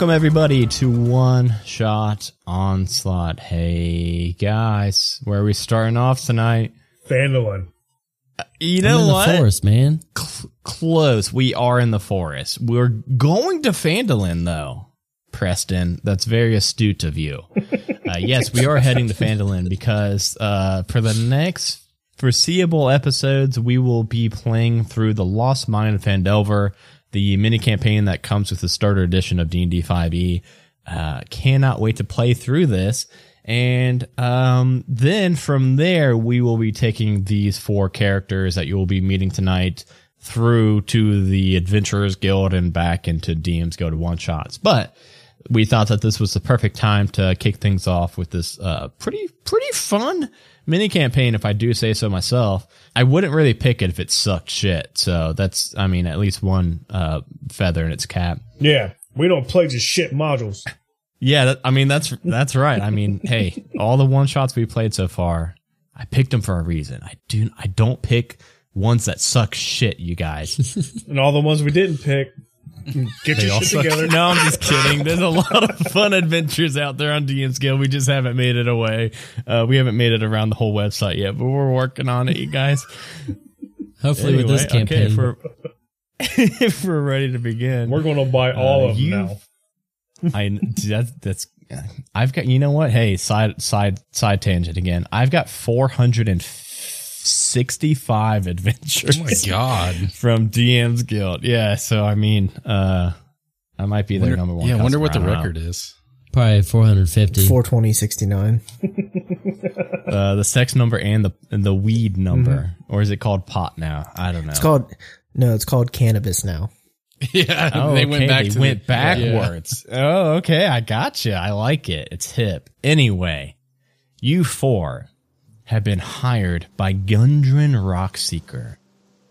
Welcome everybody to One Shot Onslaught. Hey guys, where are we starting off tonight? Phandalin. You I'm know in the forest, man. Cl- close. We are in the forest. We're going to Phandalin though. Preston, that's very astute of you. uh, yes, we are heading to Phandalin because uh, for the next foreseeable episodes, we will be playing through the Lost Mine of Phandelver, the mini campaign that comes with the starter edition of D&D 5e. Uh, cannot wait to play through this. And um, then from there, we will be taking these four characters that you will be meeting tonight through to the Adventurers Guild and back into DM's Guild one shots. But we thought that this was the perfect time to kick things off with this uh, pretty pretty fun mini campaign, if I do say so myself. I wouldn't really pick it if it sucked shit. So that's, I mean, at least one uh, feather in its cap. Yeah, we don't play just shit modules. Yeah, that, I mean that's that's right. I mean, hey, all the one shots we played so far, I picked them for a reason. I do I don't pick ones that suck shit, you guys. And all the ones we didn't pick, get They your shit suck. together. No, I'm just kidding. There's a lot of fun adventures out there on DM's Guild. We just haven't made it away. Uh, we haven't made it around the whole website yet, but we're working on it, you guys. Hopefully, with this Anyway, okay, campaign, if we're, if we're ready to begin, We're going to buy all Uh, of them you- now. I that's that's I've got you know what? Hey, side side side tangent again. I've got 465 adventures Oh my god! from DM's Guild. Yeah, so I mean, uh I might be their Wonder- number one. yeah, I wonder what the I don't record is. probably 450. 42069. Uh, the sex number and the and the weed number, or is it called pot now? I don't know. It's called no, it's called cannabis now. yeah, Oh, they okay, went back. They to went the, backwards. Oh, okay. I gotcha. I like it. It's hip. Anyway, you four have been hired by Gundren Rockseeker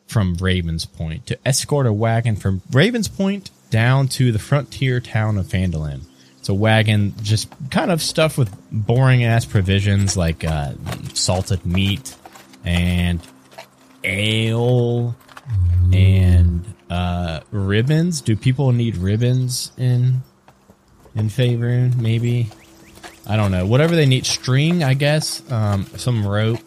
from Ravens Point to escort a wagon from Ravens Point down to the frontier town of Phandalin. It's a wagon just kind of stuffed with boring ass provisions like uh, salted meat and ale and uh, ribbons. Do people need ribbons in in favor? Maybe I don't know. Whatever they need, string, I guess. Um, some rope,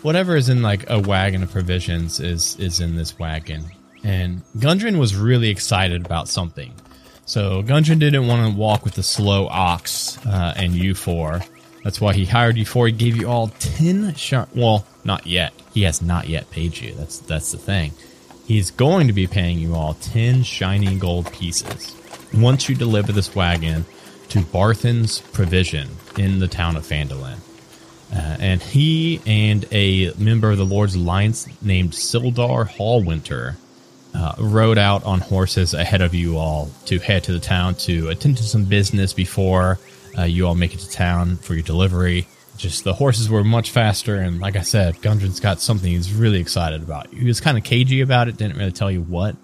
whatever is in like a wagon of provisions is is in this wagon. And Gundren was really excited about something. So Gundren didn't want to walk with the slow ox uh, and you four. That's why he hired you four. He gave you all ten shot. Well, not yet. He has not yet paid you. That's that's the thing. He's going to be paying you all ten shiny gold pieces once you deliver this wagon to Barthen's Provision in the town of Phandalin. Uh, and he and a member of the Lord's Alliance named Sildar Hallwinter uh, rode out on horses ahead of you all to head to the town to attend to some business before uh, you all make it to town for your delivery. Just the horses were much faster, and like I said, Gundren's got something he's really excited about. He was kind of cagey about it, didn't really tell you what.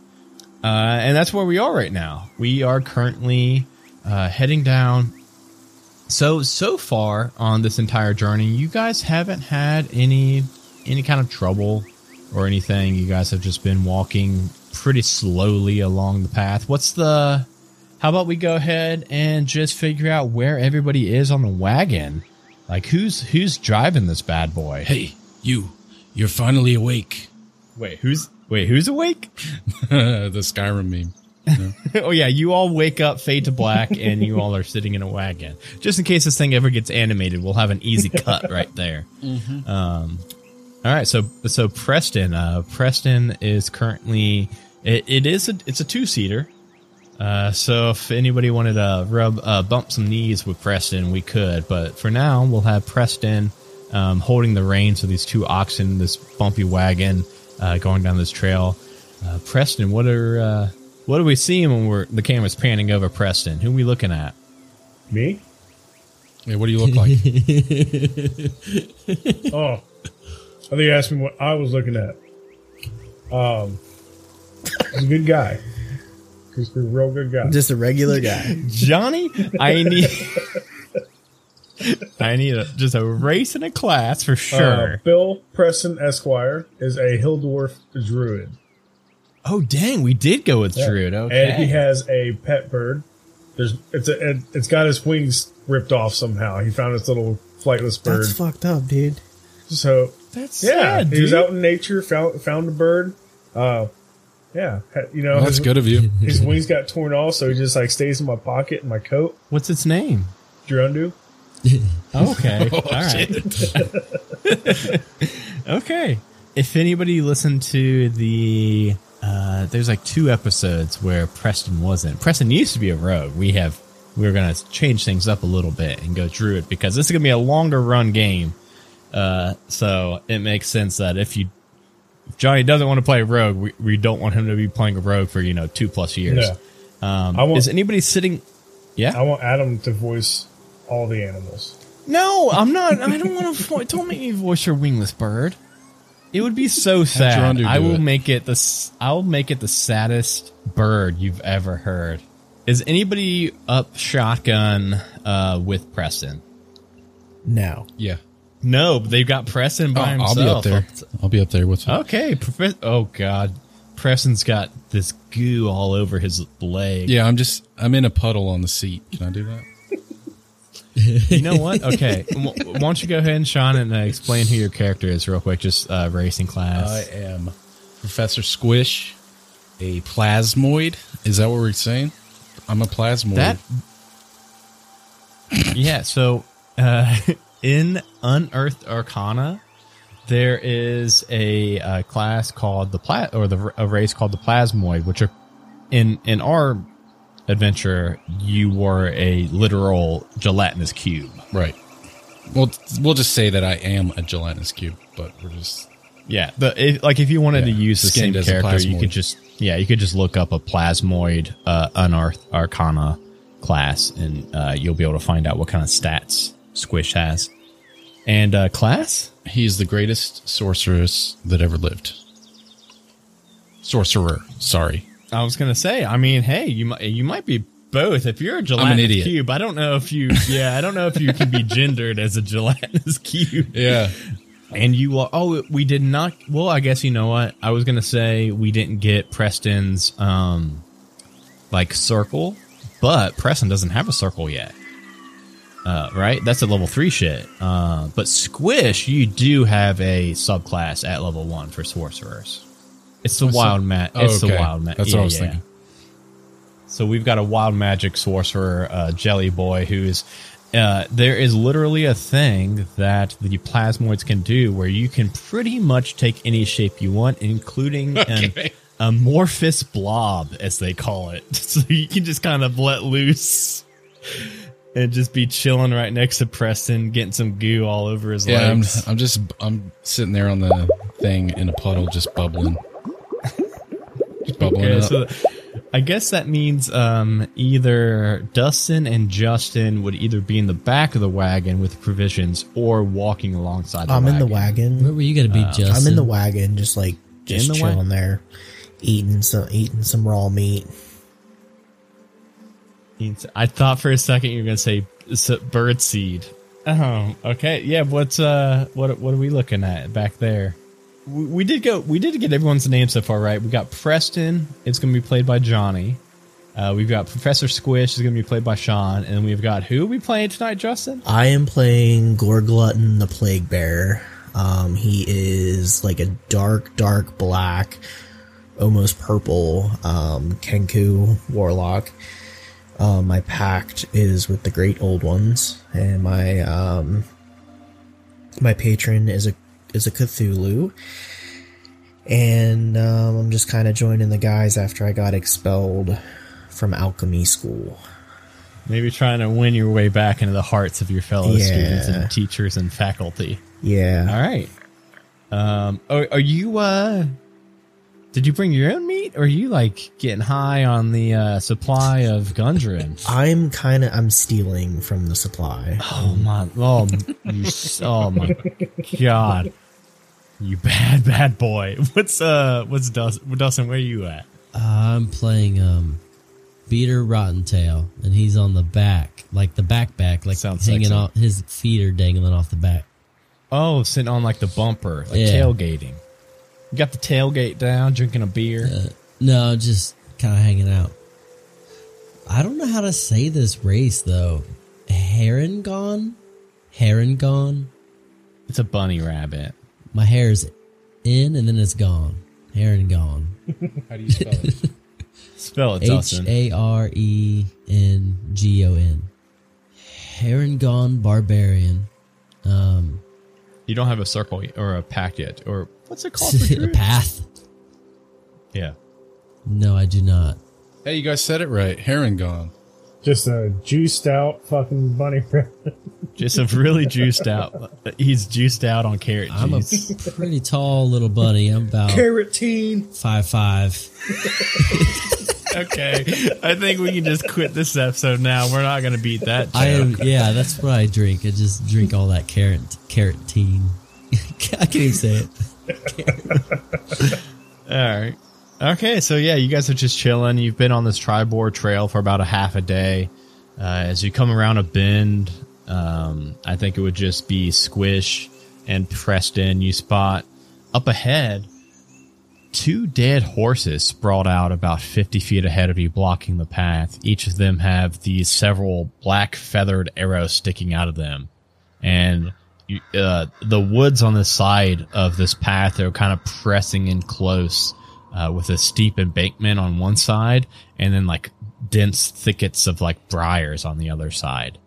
Uh, and that's where we are right now. We are currently uh, heading down. So so far on this entire journey, you guys haven't had any any kind of trouble or anything. You guys have just been walking pretty slowly along the path. What's the? How about we go ahead and just figure out where everybody is on the wagon? Like who's who's driving this bad boy? Hey, you! You're finally awake. Wait, who's wait who's awake? the Skyrim meme. oh yeah, you all wake up, fade to black, and you all are sitting in a wagon. Just in case this thing ever gets animated, we'll have an easy cut right there. Um, all right, so so Preston, uh, Preston is currently it, it is a it's a two seater. Uh, so if anybody wanted to rub uh, bump some knees with Preston, we could. But for now, we'll have Preston um, holding the reins of these two oxen, this bumpy wagon uh, going down this trail. Uh, Preston, what are uh, what are we seeing when we're the camera's panning over Preston? Who are we looking at? Me? Hey, what do you look like? Oh, I think you asked me what I was looking at. Um, he's a good guy. He's a real good guy. Just a regular guy. Johnny, I need I need a, just a race in a class for Uh, sure. Bill Preston Esquire is a hill dwarf druid. Oh dang, we did go with Yeah. Druid. Okay. And he has a pet bird There's it's a it, it's got his wings ripped off somehow. He found his little flightless bird. That's fucked up, dude. so That's yeah, sad, he was out in nature, found found a bird. Uh, yeah, you know Well, that's his, good of you. His wings got torn off, so he just like stays in my pocket in my coat. What's its name? Gerundu. Okay. Oh, All right. okay. If anybody listened to the, uh, there's like two episodes where Preston wasn't. Preston used to be a rogue. We have, we're going to change things up a little bit and go druid because this is going to be a longer run game. Uh, so it makes sense that if you, if Johnny doesn't want to play rogue, we, we don't want him to be playing a rogue for, you know, two plus years. Yeah. Um, I want- is anybody sitting? Yeah. I want Adam to voice all the animals. No, I'm not. I don't want to. Don't make me voice your wingless bird. It would be so sad. I will it. make it the. s- I'll make it the saddest bird you've ever heard. Is anybody up shotgun uh, with Preston? No. Yeah. No, they've got Preston by I'll, I'll be up there. I'll be up there with you. Okay, oh god, Preston's got this goo all over his leg. Yeah, I'm just I'm in a puddle on the seat. Can I do that? You know what? Okay, why don't you go ahead and Sean and uh, explain who your character is real quick? Just uh, racing class. I am Professor Squish, a plasmoid. Is that what we're saying? I'm a plasmoid. That yeah. So uh, in Unearthed Arcana, there is a, uh class called the pla- or the a race called the Plasmoid, which are in in our adventure. You were a literal gelatinous cube. right. Well, we'll just say that I am a gelatinous cube, but we're just Yeah, the if, like if you wanted to use the same skinned as a character, you could just yeah, you could just look up a plasmoid uh, unearthed arcana class, and uh, you'll be able to find out what kind of stats Squish has. And uh, class, he is the greatest sorceress that ever lived. Sorcerer, sorry. I was gonna say, I mean, hey, you might you might be both. If you're a gelatinous cube, I don't know if you yeah, I don't know if you can be gendered as a gelatinous cube. Yeah. And you are. Oh, we did not. Well, I guess you know what. I was gonna say we didn't get Preston's um, like circle, but Preston doesn't have a circle yet. Uh, right? That's a level three shit. Uh, but Squish, you do have a subclass at level one for sorcerers. It's the What's wild mat. Oh, It's the wild mat. That's what I was thinking. So we've got a wild magic sorcerer, uh, Jelly Boy, who is. Uh, there is literally a thing that the plasmoids can do where you can pretty much take any shape you want, including Okay. an amorphous blob, as they call it. So you can just kind of let loose and just be chilling right next to Preston, getting some goo all over his Yeah, I'm, legs. I'm just I'm sitting there on the thing in a puddle, just bubbling, bubbling Okay, up. so I guess that means um, either Dustin and Justin would either be in the back of the wagon with provisions or walking alongside the I'm wagon. in the wagon. Where were you going to be, Justin? I'm in the wagon, just like just the chilling wagon? there, eating some eating some raw meat. I thought for a second you were going to say s- bird seed. Oh, okay. Yeah, what's uh what what are we looking at back there? We, did go we did get everyone's name so far right. We got Preston, it's going to be played by Johnny. Uh, we've got Professor Squish is going to be played by Sean, and we've got who we playing tonight, Justin? I am playing Gorglutton the Plague Bearer. Um, he is like a dark, dark black, almost purple um, Kenku warlock. Um, my pact is with the Great Old Ones, and my um, my patron is a is a Cthulhu. And um, I'm just kind of joining the guys after I got expelled from alchemy school. Maybe trying to win your way back into the hearts of your fellow Yeah. students and teachers and faculty. Yeah. All right. Um, are, are you, uh, did you bring your own meat or are you like getting high on the, uh, supply of Gundren? I'm kind of I'm stealing from the supply. Oh my, oh, you, oh my God. You bad, bad boy. What's, uh, what's Dustin, Dustin, where are you at? I'm playing um, Beater Rotten Tail and he's on the back, like the back back, like Sounds hanging sexy. off. His feet are dangling off the back. Oh, sitting on like the bumper, like Yeah. tailgating. You got the tailgate down, drinking a beer. No, just kind of hanging out. I don't know how to say this race though. Heron gone? Heron gone? It's a bunny rabbit. My hair's in and then it's gone. Hair and Harengon. How do you spell it? Spell it, H Dustin. A R E N G O N. Harengon barbarian. Um, You don't have a circle or a pack yet, or what's it called? a path. yeah. No, I do not. hey, you guys said it right. Heron gone. Just a juiced out fucking bunny rabbit. Just a really juiced out. He's juiced out on carrot I'm a pretty tall little bunny. I'm about Carotene. five five. okay. I think we can just quit this episode now. We're not going to beat that. I am. Yeah, that's what I drink. I just drink all that carrot carotene. I can't even say it. All right. Okay, so yeah, you guys are just chilling. You've been on this Triboar trail for about a half a day. Uh, as you come around a bend, um, I think it would just be Squish and Preston. You spot up ahead two dead horses sprawled out about 50 feet ahead of you, blocking the path. Each of them have these several black feathered arrows sticking out of them. And you, uh, the woods on the side of this path are kind of pressing in close uh, with a steep embankment on one side and then like dense thickets of like briars on the other side.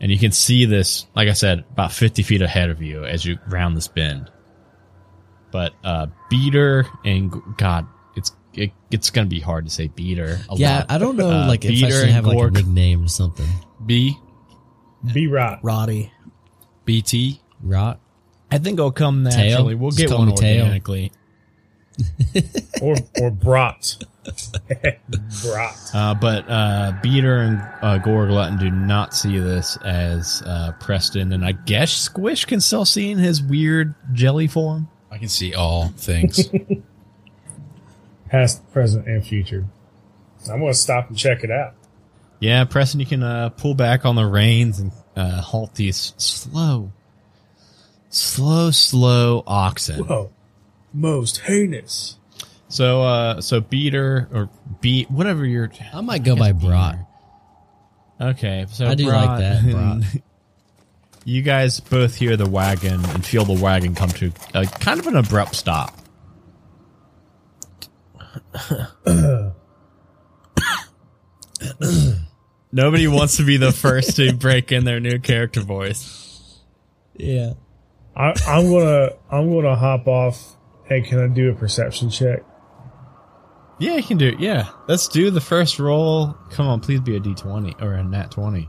And you can see this, like I said, about 50 feet ahead of you as you round this bend. But uh, Beater and God, it's it, it's gonna be hard to say Beater. A Yeah, lot. I don't know. Uh, like if I Beater should and have like a Gorg. nickname or something. B B Rot, Roddy. BT. Rot. I think it'll come naturally. We'll Just get one me Tail. organically. Or or brat. brat. Uh, but uh, Beater and uh, Gorglutton do not see this as uh, Preston, and I guess Squish can still see in his weird jelly form. I can see all things. Past, present, and future. I'm gonna stop and check it out. Yeah, Preston, you can uh, pull back on the reins and uh, halt these slow, slow, slow oxen. Whoa. Most heinous. So, uh, so Beater or Beat, whatever you're. I might go by Brat. Okay, so I do like that, Brat. You guys both hear the wagon and feel the wagon come to a, kind of an abrupt stop. Nobody wants to be the first to break in their new character voice. Yeah. I, I'm gonna I'm gonna hop off. Hey, can I do a perception check? Yeah, you can do it. Yeah, let's do the first roll. Come on, please be a d20 or a nat 20.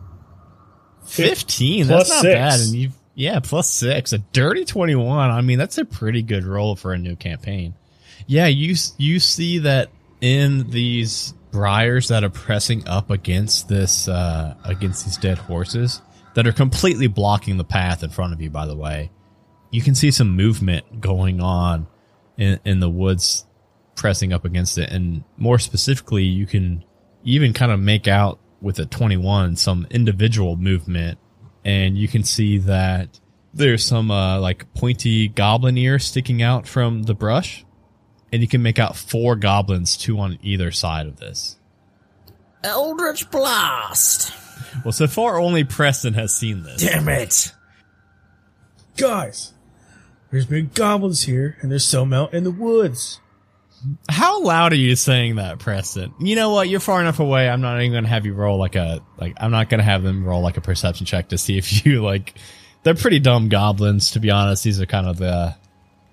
15. Plus that's not six. bad. And you, yeah, plus six, a dirty 21. I mean, that's a pretty good roll for a new campaign. Yeah, you you see that in these briars that are pressing up against this uh against these dead horses that are completely blocking the path in front of you. By the way, you can see some movement going on in in the woods pressing up against it. And more specifically, you can even kind of make out with a 21 some individual movement. And you can see that there's some uh, like pointy goblin ear sticking out from the brush. And you can make out four goblins, two on either side of this. Eldritch Blast! Well, so far only Preston has seen this. Damn it! Guys, there's been goblins here, and there's some out in the woods. How loud are you saying that, Preston? You know what? You're far enough away. I'm not even going to have you roll like a like. I'm not going to have them roll like a perception check to see if you like. They're pretty dumb goblins, to be honest. These are kind of the,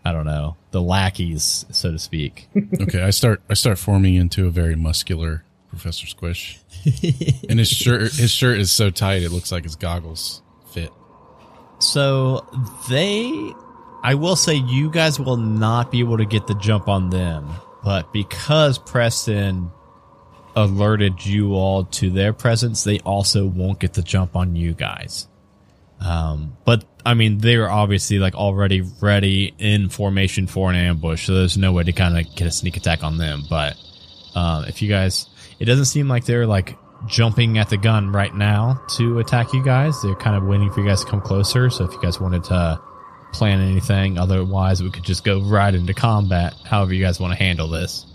I don't know, the lackeys, so to speak. okay, I start I start forming into a very muscular Professor Squish. and his shirt his shirt is so tight it looks like his goggles fit. So they, I will say, you guys will not be able to get the jump on them, but because Preston alerted you all to their presence, they also won't get the jump on you guys. Um, but I mean, they were obviously like already ready in formation for an ambush, so there's no way to kind of get a sneak attack on them. But um, if you guys, it doesn't seem like they're like jumping at the gun right now to attack you guys. They're kind of waiting for you guys to come closer. So if you guys wanted to plan anything, otherwise we could just go right into combat. However you guys want to handle this.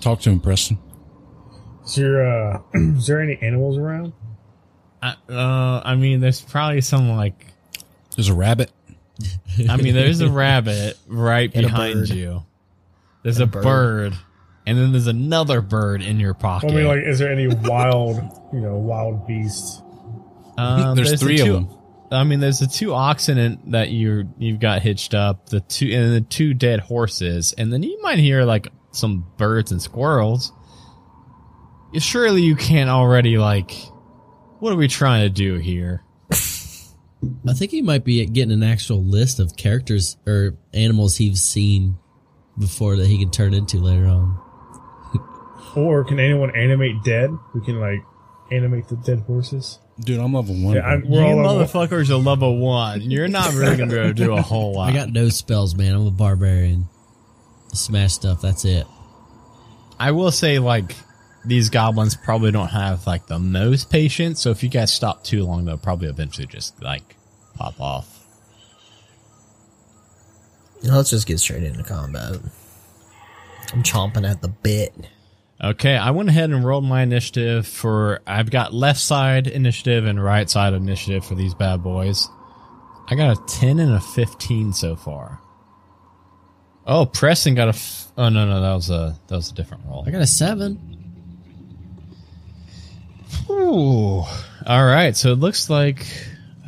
Talk to him, Preston. Is there, uh, is there any animals around? Uh, uh, I mean, there's probably some like. There's a rabbit. I mean, there's a rabbit right And behind you. There's a, a bird. bird. and then there's another bird in your pocket. I mean, like, is there any wild, you know, wild beasts? Um, There's the three of two- them. I mean, there's the two oxen in, that you you've got hitched up, the two and the two dead horses, and then you might hear like some birds and squirrels. Surely you can't already like. What are we trying to do here? I think he might be getting an actual list of characters or animals he's seen before that he can turn into later on. Or can anyone animate dead? We can, like, animate the dead horses? Dude, I'm level one. Yeah, I'm, You we're all level- motherfuckers are level one. You're not really gonna be able to do a whole lot. I got no spells, man. I'm a barbarian. Smash stuff. That's it. I will say, like, these goblins probably don't have like the most patience. So if you guys stop too long, they'll probably eventually just like pop off. Now let's just get straight into combat. I'm chomping at the bit. Okay, I went ahead and rolled my initiative for. I've got left side initiative and right side initiative for these bad boys. I got a ten and a fifteen so far. Oh, Preston got a. F- oh no, no, that was a that was a different roll. I got a seven. Ooh. All right, so it looks like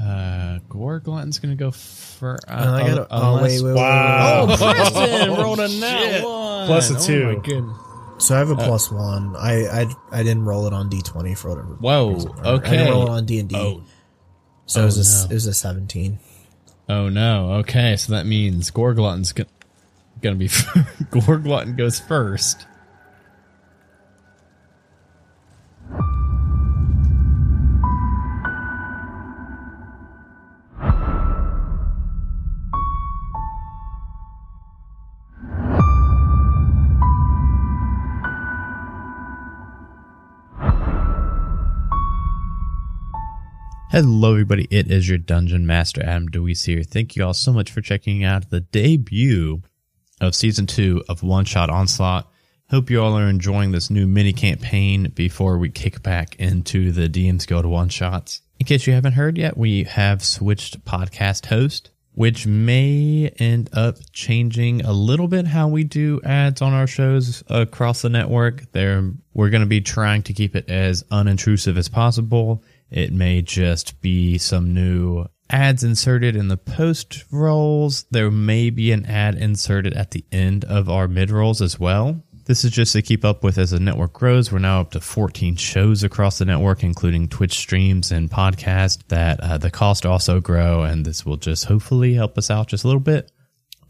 uh Gorglutton's gonna go for. Uh, Uh, I got. A, oh wait, wait, wait, wait, Wow. wait. Oh, Preston rolled a nat one. Plus a Oh two. my goodness. So I have a uh, plus one. I, I I didn't roll it on D twenty for whatever. Whoa. reason. Or I Okay. didn't roll it on D and D. Oh. So it was oh, a s- no. it was a seventeen. Oh no. Okay, so that means Gorglutton's go- gonna be Gorglutton goes first. Hello, everybody. It is your Dungeon Master, Adam DeWeese here. Thank you all so much for checking out the debut of season two of One Shot Onslaught. Hope you all are enjoying this new mini campaign before we kick back into the DM's Guild One Shots. In case you haven't heard yet, we have switched podcast host, which may end up changing a little bit how we do ads on our shows across the network. There, we're going to be trying to keep it as unintrusive as possible. It may just be some new ads inserted in the post rolls. There may be an ad inserted at the end of our mid rolls as well. This is just to keep up with as the network grows. We're now up to 14 shows across the network, including Twitch streams and podcasts that uh, the cost also grow. And this will just hopefully help us out just a little bit.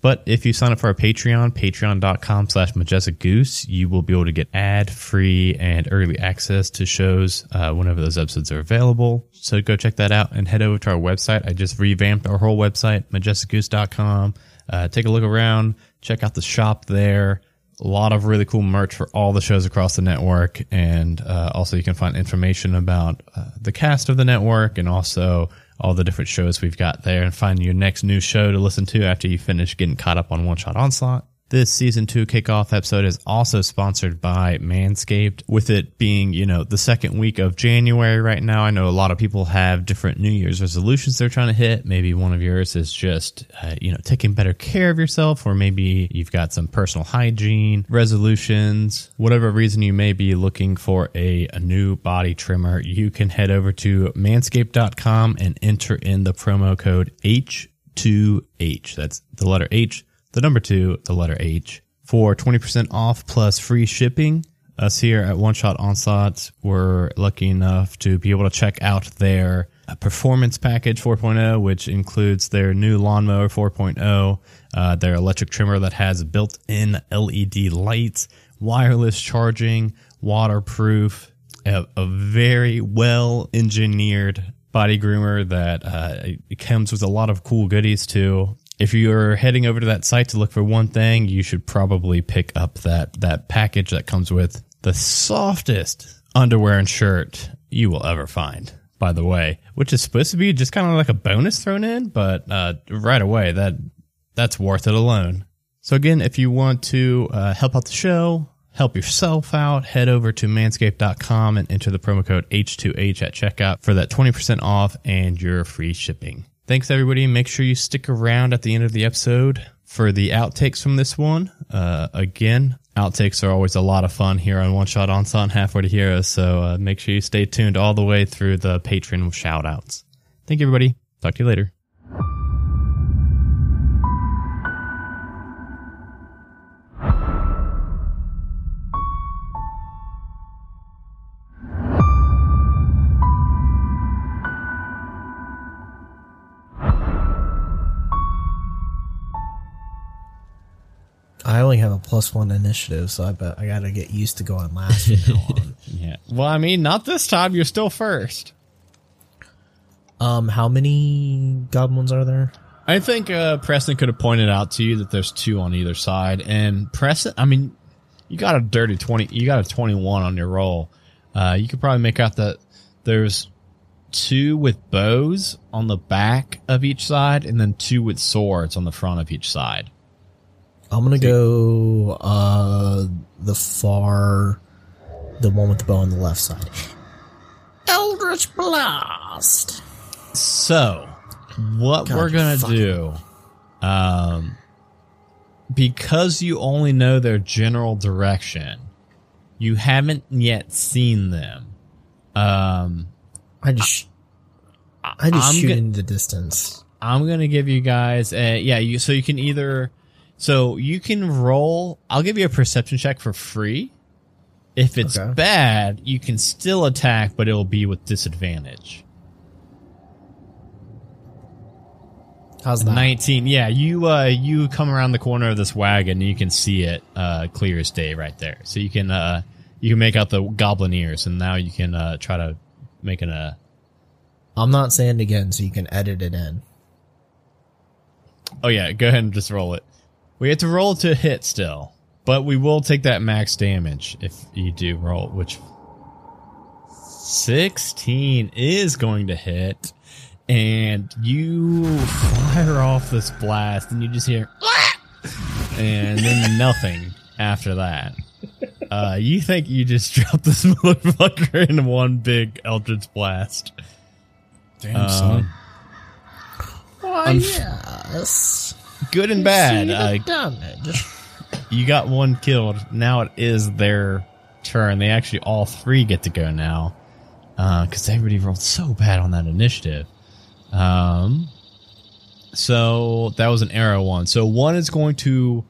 But if you sign up for our Patreon, patreon.com slash majestic goose, you will be able to get ad free and early access to shows uh, whenever those episodes are available. So go check that out and head over to our website. I just revamped our whole website, majesticgoose.com. Uh, take a look around, check out the shop there. A lot of really cool merch for all the shows across the network. And uh, also, you can find information about uh, the cast of the network and also all the different shows we've got there and find your next new show to listen to after you finish getting caught up on One Shot Onslaught. This season two kickoff episode is also sponsored by Manscaped, with it being, you know, the second week of January right now. I know a lot of people have different New Year's resolutions they're trying to hit. Maybe one of yours is just, uh, you know, taking better care of yourself, or maybe you've got some personal hygiene resolutions. Whatever reason you may be looking for a, a new body trimmer, you can head over to manscaped.com and enter in the promo code H2H. That's the letter H the number two, the letter H, for 20% off plus free shipping. Us here at One Shot Onslaught, we're lucky enough to be able to check out their uh, performance package 4.0, which includes their new lawnmower 4.0, uh, their electric trimmer that has built in LED lights, wireless charging, waterproof, a, a very well engineered body groomer that uh, comes with a lot of cool goodies too if you're heading over to that site to look for one thing, you should probably pick up that that package that comes with the softest underwear and shirt you will ever find. By the way, which is supposed to be just kind of like a bonus thrown in, but uh, right away that that's worth it alone. So again, if you want to uh, help out the show, help yourself out, head over to manscaped.com and enter the promo code H2H at checkout for that 20% off and your free shipping. Thanks everybody. Make sure you stick around at the end of the episode for the outtakes from this one. Uh, again, outtakes are always a lot of fun here on One Shot Onslaught Halfway to Heroes. So uh, make sure you stay tuned all the way through the Patreon shout outs. Thank you everybody. Talk to you later. Plus one initiative, so I bet I gotta get used to going last from now on. Yeah. Well, I mean, not this time. You're still first. Um, how many goblins are there? I think uh, Preston could have pointed out to you that there's two on either side, and Preston. I mean, you got a dirty twenty. You got a twenty-one on your roll. Uh, you could probably make out that there's two with bows on the back of each side, and then two with swords on the front of each side. I'm gonna go uh the far, the one with the bow on the left side. Eldritch Blast. So, what God, we're gonna do, um, because you only know their general direction, you haven't yet seen them. Um, I just, I just I'm shoot go- into the distance. I'm gonna give you guys, a, yeah, you so you can either, so you can roll. I'll give you a perception check for free. If it's Okay. bad, you can still attack, but it will be with disadvantage. How's that? 19 yeah you uh you come around the corner of this wagon and you can see it uh clear as day right there so you can uh you can make out the goblin ears and now you can uh try to make an uh I'm not saying it again, so you can edit it in. oh yeah go ahead and just roll it we have to roll to hit still but we will take that max damage if you do roll which 16 is going to hit and you fire off this blast and you just hear and then nothing after that uh you think you just dropped this motherfucker in one big eldritch blast Damn, son. Why, yes. Good and bad uh, damage. you got one killed. Now it is their turn. They actually all three get to go now because everybody rolled so bad on that initiative. Um, so that was an arrow one. So one is going to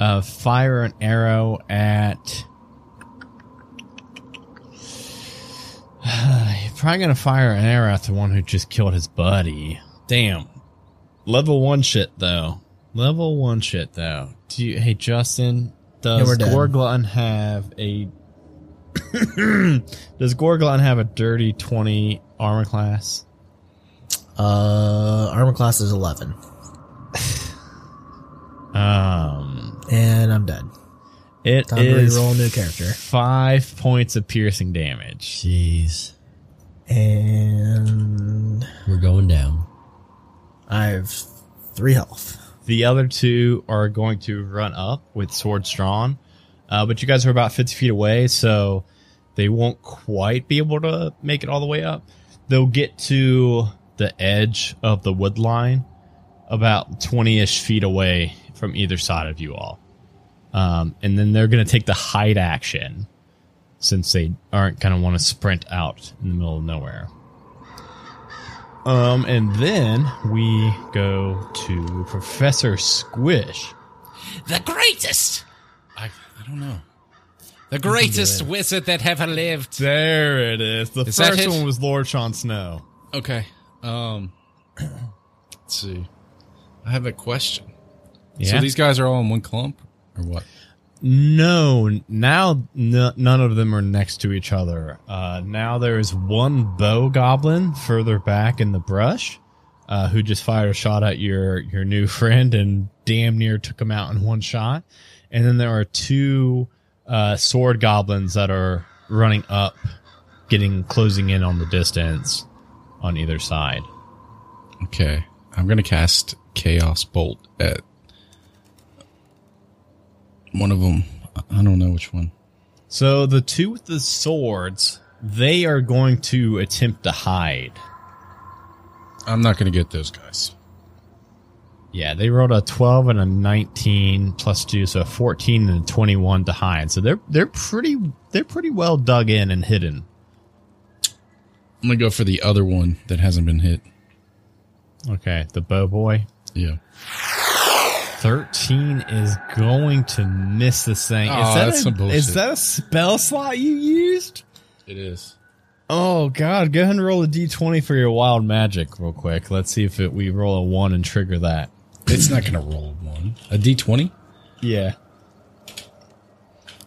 uh, fire an arrow at. You're probably gonna fire an arrow at the one who just killed his buddy. Damn. Level one shit though. Level one shit though. Do you, hey Justin, does we're dead. Gorglun have a does Gorglun have a dirty twenty armor class? Uh, armor class is 11. Um, And I'm dead. it Time to is reroll a new character. five points of piercing damage. Jeez. And We're going down. I have three health. The other two are going to run up with swords drawn, uh, but you guys are about 50 feet away, so they won't quite be able to make it all the way up. They'll get to the edge of the wood line about 20 ish feet away from either side of you all. Um, and then they're going to take the hide action since they aren't going to want to sprint out in the middle of nowhere. Um, and then we go to Professor Squish. The greatest! I, I don't know. The greatest wizard that ever lived. There it is. The Is first one was Lord Sean Snow. Okay. Um, let's see. I have a question. Yeah? So these guys are all in one clump, or what? No, now none of them are next to each other. Uh, now there's one bow goblin further back in the brush, uh, who just fired a shot at your your new friend and damn near took him out in one shot. And then there are two uh, sword goblins that are running up, getting closing in on the distance on either side. Okay, I'm gonna cast Chaos Bolt at one of them. I don't know which one. So the two with the swords, they are going to attempt to hide. I'm not going to get those guys. Yeah, they rolled a 12 and a 19 plus 2, so a 14 and a 21 to hide. So they're they're pretty they're pretty well dug in and hidden. I'm going to go for the other one that hasn't been hit. Okay, the bow boy. Yeah. 13 is going to miss this thing. Aw, is, that that's a, some bullshit. is that a spell slot you used? It is. Oh god, go ahead and roll a d20 for your wild magic real quick. Let's see if it, we roll a 1 and trigger that. It's not going to roll a one. A d20? Yeah.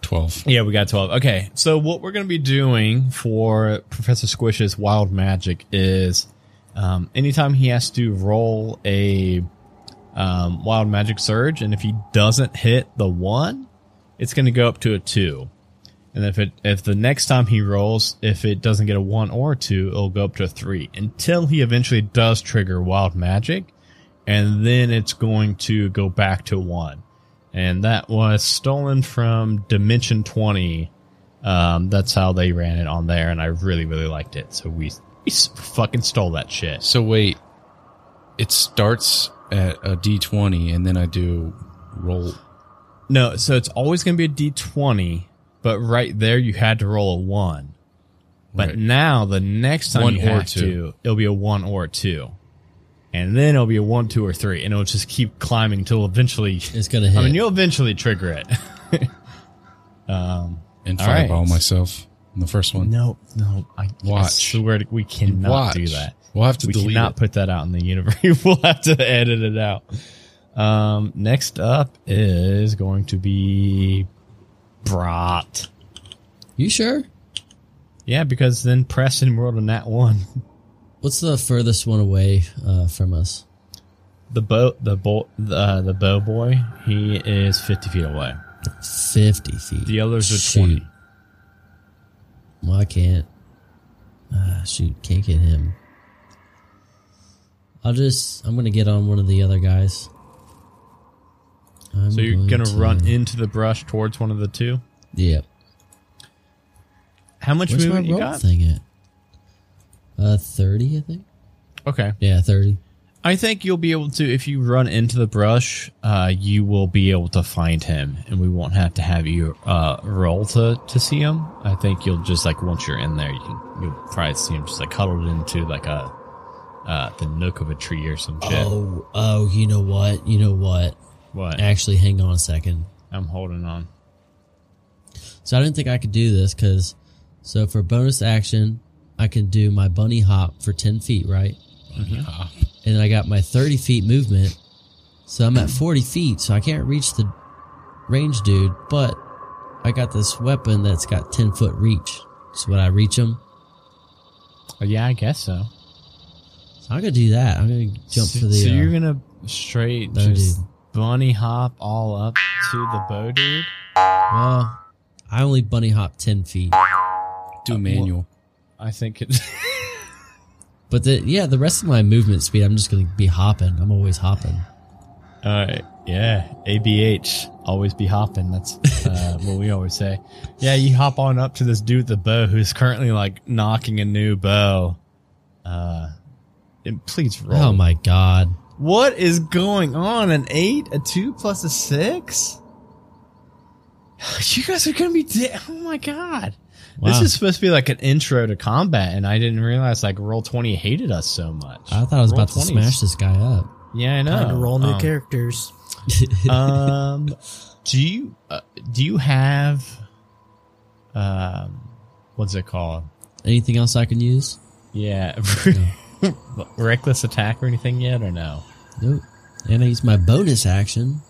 12. Yeah, we got 12. Okay, so what we're going to be doing for Professor Squish's wild magic is um, anytime he has to roll a um, wild magic surge, and if he doesn't hit the one, it's going to go up to a two. And if it if the next time he rolls, if it doesn't get a one or a two, it'll go up to a three until he eventually does trigger wild magic, and then it's going to go back to one and that was stolen from Dimension 20. Um, that's how they ran it on there, and I really, really liked it. So we, we fucking stole that shit. So wait, it starts at a d20 and then I do roll. No, so it's always going to be a D20, but right there you had to roll a one. But Right. now the next time One you or have two. to, it'll be a one or a two. And then it'll be a one, two, or three, and it'll just keep climbing until eventually. It's gonna hit. I mean, you'll eventually trigger it. um, and All right. fireball myself in the first one. No, no. I, I Watch. swear to, we cannot Watch. do that. We'll have to we delete cannot it. put that out in the universe. we'll have to edit it out. Um, next up is going to be Brat. you sure? Yeah, because then Preston rolled a nat one. What's the furthest one away uh, from us? The boat, the bow, the, uh, the bow boy. He is fifty feet away. Fifty feet. The others are Shoot. twenty. Well, I can't. Ah, shoot, can't get him. I'll just. I'm gonna get on one of the other guys. I'm So you're going gonna to- run into the brush towards one of the two. Yeah. How much Where's my movement you got? thing at? Uh, thirty, I think. Okay. Yeah, thirty. I think you'll be able to, if you run into the brush, uh, you will be able to find him, and we won't have to have you uh, roll to to see him. I think you'll just like once you're in there, you can you'll probably see him just like huddled into like a uh, the nook of a tree or some shit. Oh, oh, you know what? You know what? What? Actually, hang on a second. I'm holding on. So I didn't think I could do this because, so for bonus action, I can do my bunny hop for 10 feet, right? Yeah. And I got my 30 feet movement. So I'm at 40 feet, so I can't reach the range dude, but I got this weapon that's got 10 foot reach. So would I reach him? Oh, yeah, I guess so. So I'm gonna do that. I'm gonna jump so, for the. so uh, you're gonna straight bow just dude. bunny hop all up to the bow dude. well, I only bunny hop 10 feet. Do a manual. I think it. But the, yeah, the rest of my movement speed, I'm just gonna be hopping. I'm always hopping. Uh, yeah, ABH, always be hopping. That's uh, what we always say. Yeah, you hop on up to this dude with the bow who's currently like knocking a new bow. Uh, and please roll. Oh my god. What is going on? An eight, a two plus a six? You guys are gonna be dead. Oh my god. This is supposed to be like an intro to combat, and I didn't realize like roll twenty hated us so much. I thought I was Roll about to smash this guy up. Yeah, I know. Time to roll new Um, characters. um, do you uh, do you have um, what's it called? Anything else I can use? Yeah, reckless attack or anything yet, or no? Nope. And I use my bonus action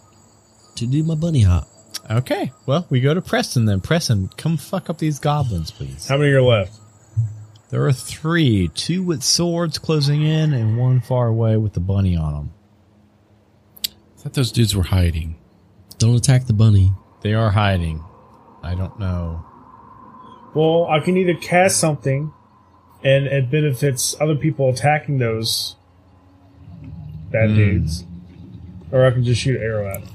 to do my bunny hop. Okay, well, we go to Preston then. Preston, come fuck up these goblins, please. How many are left? There are three, two with swords closing in, and one far away with the bunny on them. I thought those dudes were hiding. Don't attack the bunny. They are hiding. I don't know. Well, I can either cast something, and it benefits other people attacking those bad hmm. dudes, or I can just shoot an arrow at them.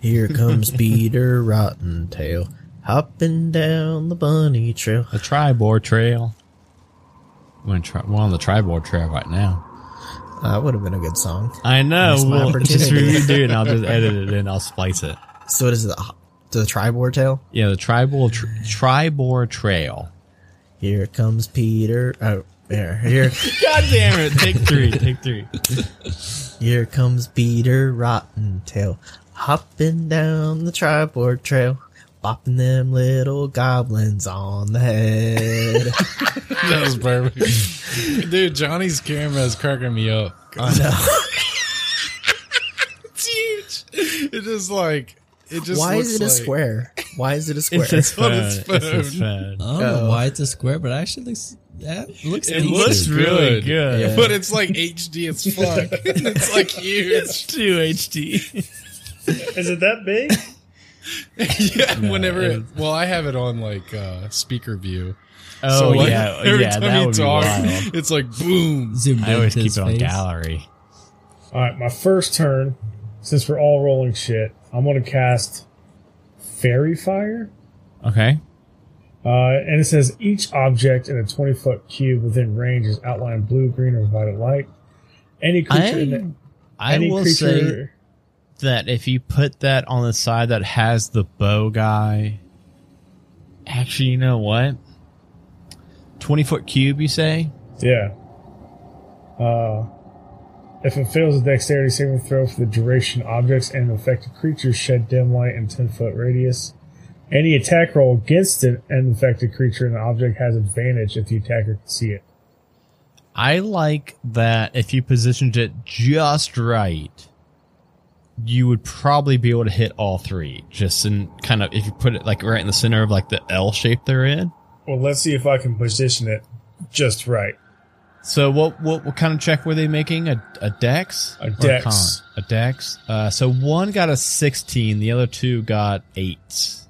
Here comes Peter Rotten Tail Hopping down the bunny trail. The Triboar Trail. We're, tri- we're on the Triboar Trail right now. Uh, that would have been a good song. I know. Missed We'll just opportunity. redo it and I'll just edit it and I'll splice it. So what is it? The Triboar Tail? Yeah, the Triboar, tr- Triboar Trail. Here comes Peter. Oh, here, here, God damn it. Take three. Take three. here comes Peter Rotten Tail, hopping down the Triboar Trail, bopping them little goblins on the head. That was perfect. Dude, Johnny's camera is cracking me up. I know. It's huge. It is like it just Why looks is it a square? Why is it a square? It's his on phone. his It's his phone. phone. I don't know why it's a square, but it actually looks that looks It decent. looks really good. Yeah. But it's like HD as fuck. it's like huge. It's Too HD. Is it that big? yeah, whenever it, well, I have it on like uh speaker view. Oh, so like, yeah. every yeah, time you talk, it's like boom. Zoomed I always keep it on face. gallery. All right, my first turn. Since we're all rolling shit, I'm going to cast Faerie Fire. Okay. Uh, and it says each object in a 20 foot cube within range is outlined blue, green, or violet light. Any creature in the, I, I any will creature, say that if you put that on the side that has the bow guy, actually, you know what? 20 foot cube, you say? yeah. Uh, if it fails a dexterity saving throw for the duration, objects and affected creatures shed dim light in 10 foot radius. Any attack roll against an infected creature and the object has advantage if the attacker can see it. I like that if you positioned it just right, you would probably be able to hit all three. Just in kind of, if you put it like right in the center of like the L shape they're in. Well, let's see if I can position it just right. So what what what kind of check were they making? A a dex? A dex. con? A dex. Uh, so one got a sixteen, the other two got eights.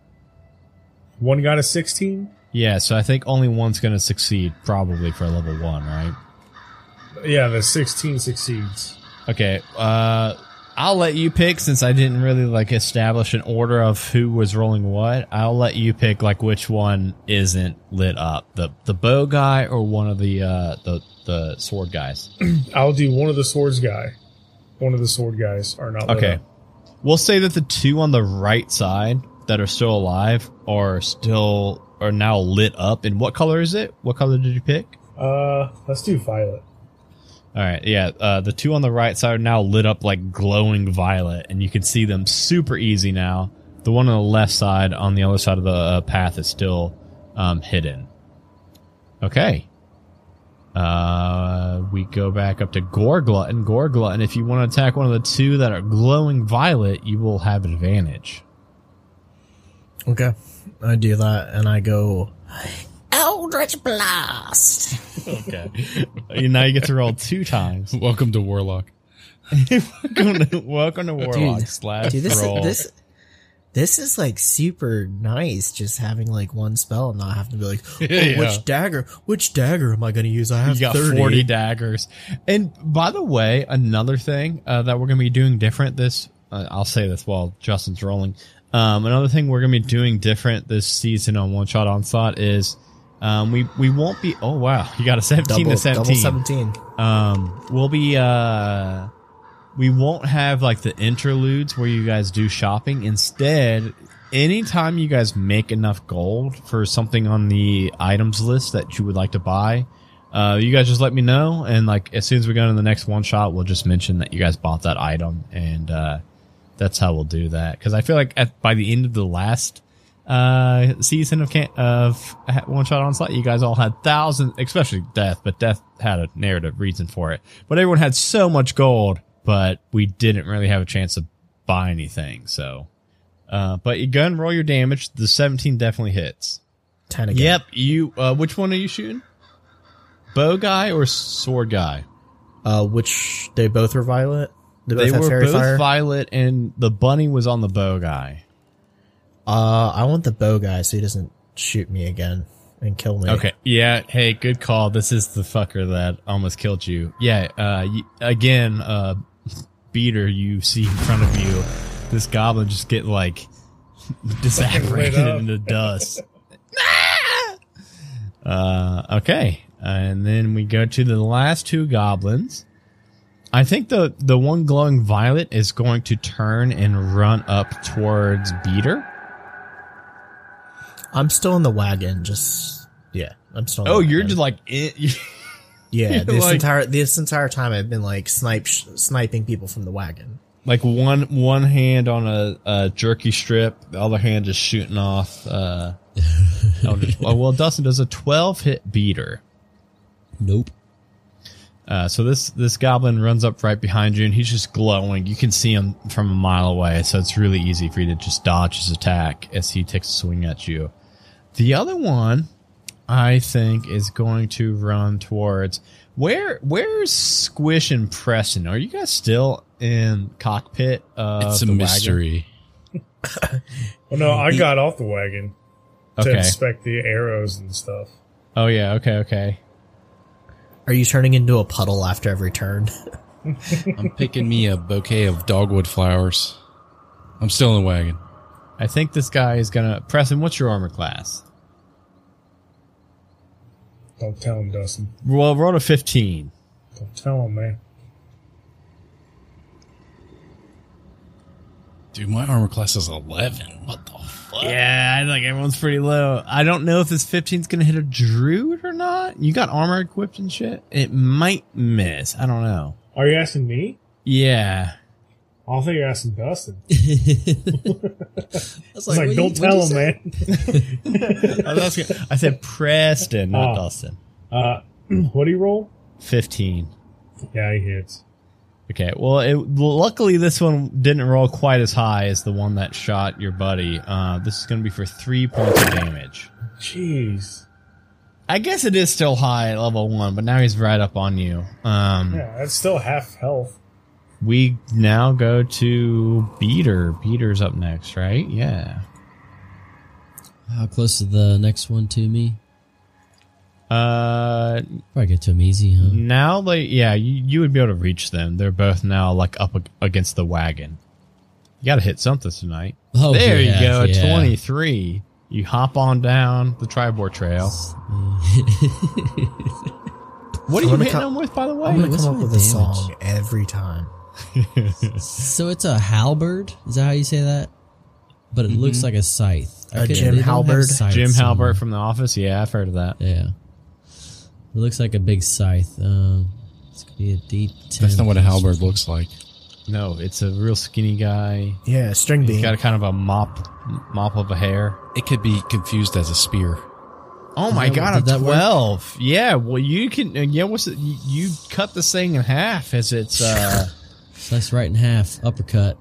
One got a 16. Yeah, so I think only one's going to succeed, probably for a level one, right? Yeah, the 16 succeeds. Okay. Uh, I'll let you pick since I didn't really like establish an order of who was rolling what. I'll let you pick like which one isn't lit up the the bow guy or one of the uh the the sword guys. I'll do one of the swords guy. One of the sword guys are not lit Okay. We'll say that the two on the right side that are still alive are still are now lit up. And what color is it? What color did you pick? Uh, let's do violet. All right, yeah. Uh, the two on the right side are now lit up like glowing violet, and you can see them super easy now. The one on the left side, on the other side of the uh, path, is still um, hidden. Okay. Uh, we go back up to Gorglutton. If you want to attack one of the two that are glowing violet, you will have advantage. Okay. I do that and I go Eldritch Blast. Okay. now you get to roll two times. Welcome to Warlock. welcome, to, welcome to Warlock Dude, slash Dude, this roll. this this is like super nice just having like one spell and not having to be like, oh, Yeah. which dagger which dagger am I gonna use? I have You got 30. 40 daggers. And by the way, another thing uh, that we're going to be doing different this, uh, I'll say this while Justin's rolling. Um, another thing we're going to be doing different this season on One Shot Onslaught is um, we, we won't be, oh wow, you got a 17 double, to 17. double 17. Um, we'll be, uh, we won't have like the interludes where you guys do shopping. Instead, anytime you guys make enough gold for something on the items list that you would like to buy, uh, you guys just let me know. And like, as soon as we go into the next one shot, we'll just mention that you guys bought that item. And, uh, that's how we'll do that. Cause I feel like at, by the end of the last, uh, season of can- of one shot onslaught, you guys all had thousands, especially Death, but Death had a narrative reason for it. But everyone had so much gold, but we didn't really have a chance to buy anything. So, uh, but you go and roll your damage. The 17 definitely hits. 10 again. Yep. You, uh, which one are you shooting? Bow guy or sword guy? Uh, which they both were violet. They both They were both fire. violet and the bunny was on the bow guy. Uh, I want the bow guy so he doesn't shoot me again and kill me. Okay. Yeah. Hey, good call. This is the fucker that almost killed you. Yeah. Uh, again, uh, beater, you see in front of you, this goblin just get like disapparated up. into dust. uh, okay, and then we go to the last two goblins. I think the the one glowing violet is going to turn and run up towards Beater. I'm still in the wagon. Just yeah, I'm still. In Oh, you're just like you- yeah. This like- entire this entire time I've been like snipe sniping people from the wagon. like one one hand on a, a jerky strip, the other hand just shooting off. Uh, Eldritch- oh, well, Dustin does a twelve hit beater. Nope. Uh, so this this goblin runs up right behind you, and he's just glowing. You can see him from a mile away, so it's really easy for you to just dodge his attack as he takes a swing at you. The other one, I think, is going to run towards where where's Squish and Preston? Are you guys still in cockpit? Of It's a the wagon? mystery. Well, no, I got off the wagon to Okay. inspect the arrows and stuff. Oh yeah. Okay. Okay. Are you turning into a puddle after every turn? I'm picking me a bouquet of dogwood flowers. I'm still in the wagon. I think this guy is gonna. Preston, what's your armor class? Don't tell him, Dustin. Well, roll a fifteen. Don't tell him, man. Dude, my armor class is 11. What the fuck? Yeah, I think everyone's pretty low. I don't know if this 15's gonna hit a druid or not. You got armor equipped and shit. It might miss. I don't know. Are you asking me? Yeah. I think you're asking Dustin. I It's was like, what don't you- tell him, man. I, was asking- I said Preston, not Oh. Dustin. Uh, what do you roll? 15. Yeah, he hits. Okay. Well, it, luckily this one didn't roll quite as high as the one that shot your buddy. Uh, this is going to be for three points of damage. Jeez. I guess it is still high at level one, but now he's right up on you. Um, Yeah, that's still half health. we now go to Beater. Beater's up next, right? Yeah. How close is the next one to me? Uh, Probably get to him easy, huh? now like yeah, you, you would be able to reach them. They're both now like up against the wagon. You got to hit something tonight. Oh, there yeah, you go, yeah. twenty three. You hop on down the Triboar Trail. What are you hitting them with, by the way? I'm gonna what's come up my with a song every time. So it's a halberd? Is that how you say that? But it looks like a scythe. I A couldn't- Jim they don't have halberd? Jim somewhere. Halbert from The Office. Yeah, I've heard of that. Yeah. It looks like a big scythe. Um, it's gonna be a deep. 10 That's not what a halberd looks like. No, it's a real skinny guy. Yeah, string He's bean. got a kind of a mop, mop of a hair. It could be confused as a spear. Oh my that- god, did a that work? twelve! Yeah, well, you can. uh, Yeah, what's it? You, you cut this thing in half as it's. uh Slice right in half. Uppercut.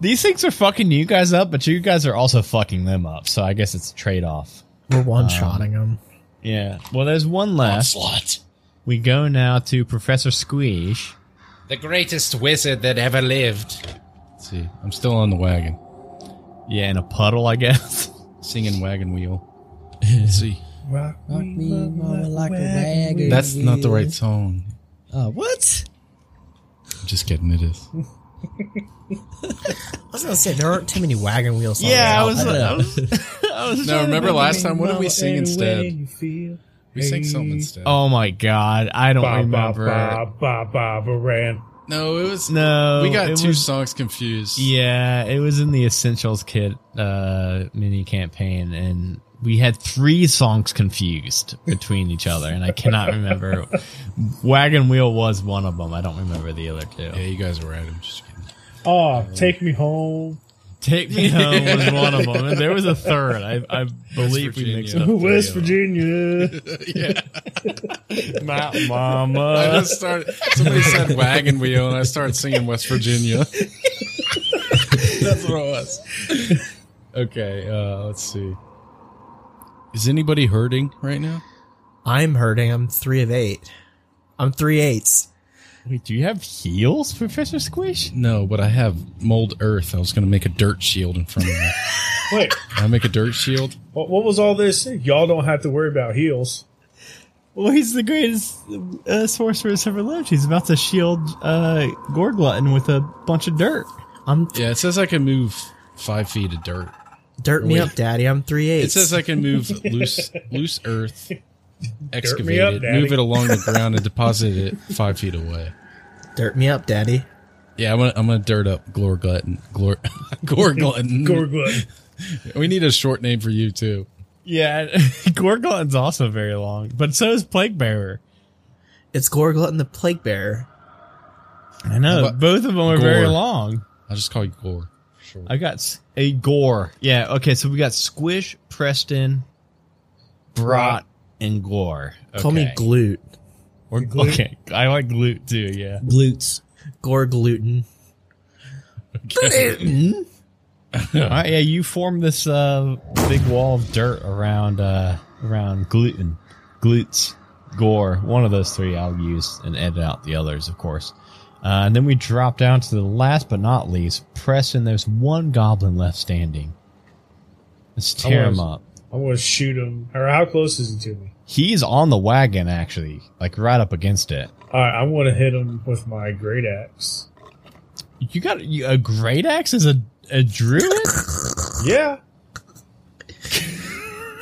These things are fucking you guys up, but you guys are also fucking them up. So I guess it's a trade off. We're one shotting them. Yeah. Well, there's one left. Slut. We go now to Professor Squeesh. The greatest wizard that ever lived. Let's see, I'm still on the wagon, Yeah, in a puddle, I guess. singing wagon wheel. Let's see. Rock, Rock me, mama, like a wagon. That's not the right song. Uh, what? I'm just kidding, it is. I was gonna say there aren't too many wagon wheel songs. Yeah, I out was. there. I was, I was No, remember last time? What did we sing instead? We sang something instead. Oh my god, I don't Ba ba remember. ba ba ba baran. no, it was. No, we got two was- songs confused. Yeah, it was in the Essentials Kit uh, mini campaign, and we had three songs confused between each other, and I cannot remember. Wagon Wheel was one of them. I don't remember the other two. Yeah, you guys were at him. Just kidding. Oh, take me home. Take Me Home was one of them, and there was a third. I, I believe we Virginia. mixed up. three West Virginia. yeah. Virginia. My I mama. just started. Somebody said wagon wheel, and I started singing West Virginia. That's what it was. Okay, uh, let's see. Is anybody hurting right now? I'm hurting. I'm three of eight. I'm three eights. Wait, do you have heels, Professor Squish? No, but I have mold earth. I was going to make a dirt shield in front of me. Wait, Can I make a dirt shield? what, what was all this? Y'all don't have to worry about heels. Well, he's the greatest uh, sorceress ever lived. He's about to shield uh, Gorglutton with a bunch of dirt. I'm Yeah, it says I can move five feet of dirt. Dirt me Wait. up, daddy. I'm three eight. It says I can move loose loose earth, excavate up, it, Daddy. move it along the ground, and deposit it five feet away. dirt me up, daddy. Yeah, I'm gonna I'm gonna dirt up Glor Glutton. Glor Gorglutton. Gorglet. We need a short name for you too. Yeah, Gorglutton's also very long, but so is Plague Bearer. It's Gorglutton the Plague Bearer. I know both of them are very long. I'll just call you Gore. Sure. I got a Gore. Yeah, okay, so we got Squish, Preston, Brat, and Gore. Call me Okay. Glute. Or, Glute? okay, I like Glute too. Yeah. Glutes. Gore Gluten. Gluten. All right, yeah, you form this uh, big wall of dirt around uh, around gluten, glutes, gore. One of those three I'll use and edit out the others, of course. Uh, and then we drop down to the last but not least, Preston. There's one goblin left standing. Let's tear him up. I'm gonna shoot him. Or how close is he to me? He's on the wagon, actually, like right up against it. All right, I'm gonna hit him with my great axe. You got you, a great axe as a a druid? Yeah.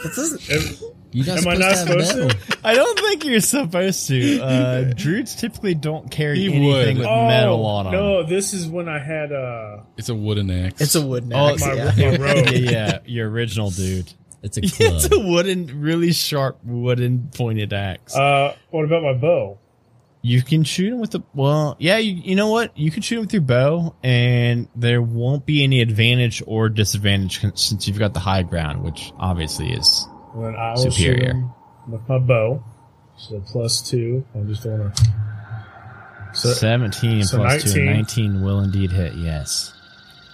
This is- Am- You're not Am I supposed not to supposed to? I don't think you're supposed to. Uh, druids typically don't carry He anything would. with Oh metal on them. no! This is when I had uh It's a wooden axe. it's a wooden Oh, axe. my, yeah. my robe. yeah, yeah, your original dude. It's a it's a wooden, really sharp wooden pointed axe. Uh, what about my bow? you can shoot him with the well, yeah. You, you know what? You can shoot him with your bow, and there won't be any advantage or disadvantage since you've got the high ground, which obviously is And then I will shoot Superior. him with my bow. So plus two. I'm just gonna. So seventeen so plus two. 19. Nineteen will indeed hit. Yes.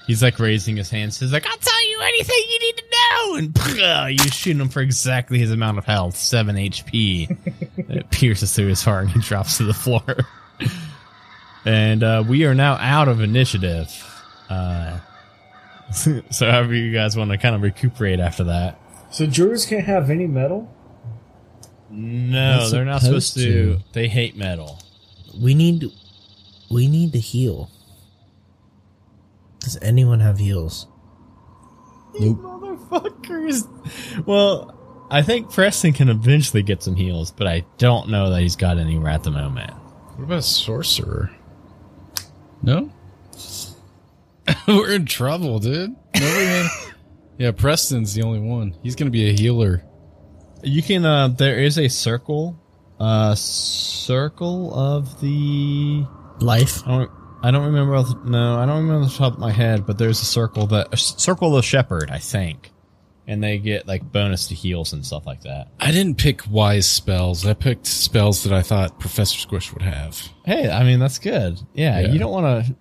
He's like raising his hands. He's like, "I'll tell you anything you need to know," and you shoot him for exactly his amount of health, seven HP. it pierces through his heart, and he drops to the floor. and uh, we are now out of initiative. Uh, so, however you guys want to kind of recuperate after that. so jurors can't have any metal. No, They're they're not supposed supposed to. to. They hate metal. We need we need to heal. Does anyone have heals? Nope. Motherfuckers. Well, I think Preston can eventually get some heals, but I don't know that he's got any right at the moment. What about a sorcerer? No? We're in trouble, dude. Nobody yeah, Preston's the only one. He's gonna be a healer. You can. uh There is a circle. Uh, circle of the. Life. I don't. I don't remember. off the- No, I don't remember off the top of my head. But there's a circle that a s- circle of the shepherd, I think, and they get like bonus to heals and stuff like that. I didn't pick wise spells. I picked spells that I thought Professor Squish would have. Hey, I mean that's good. Yeah, Yeah. you don't want to.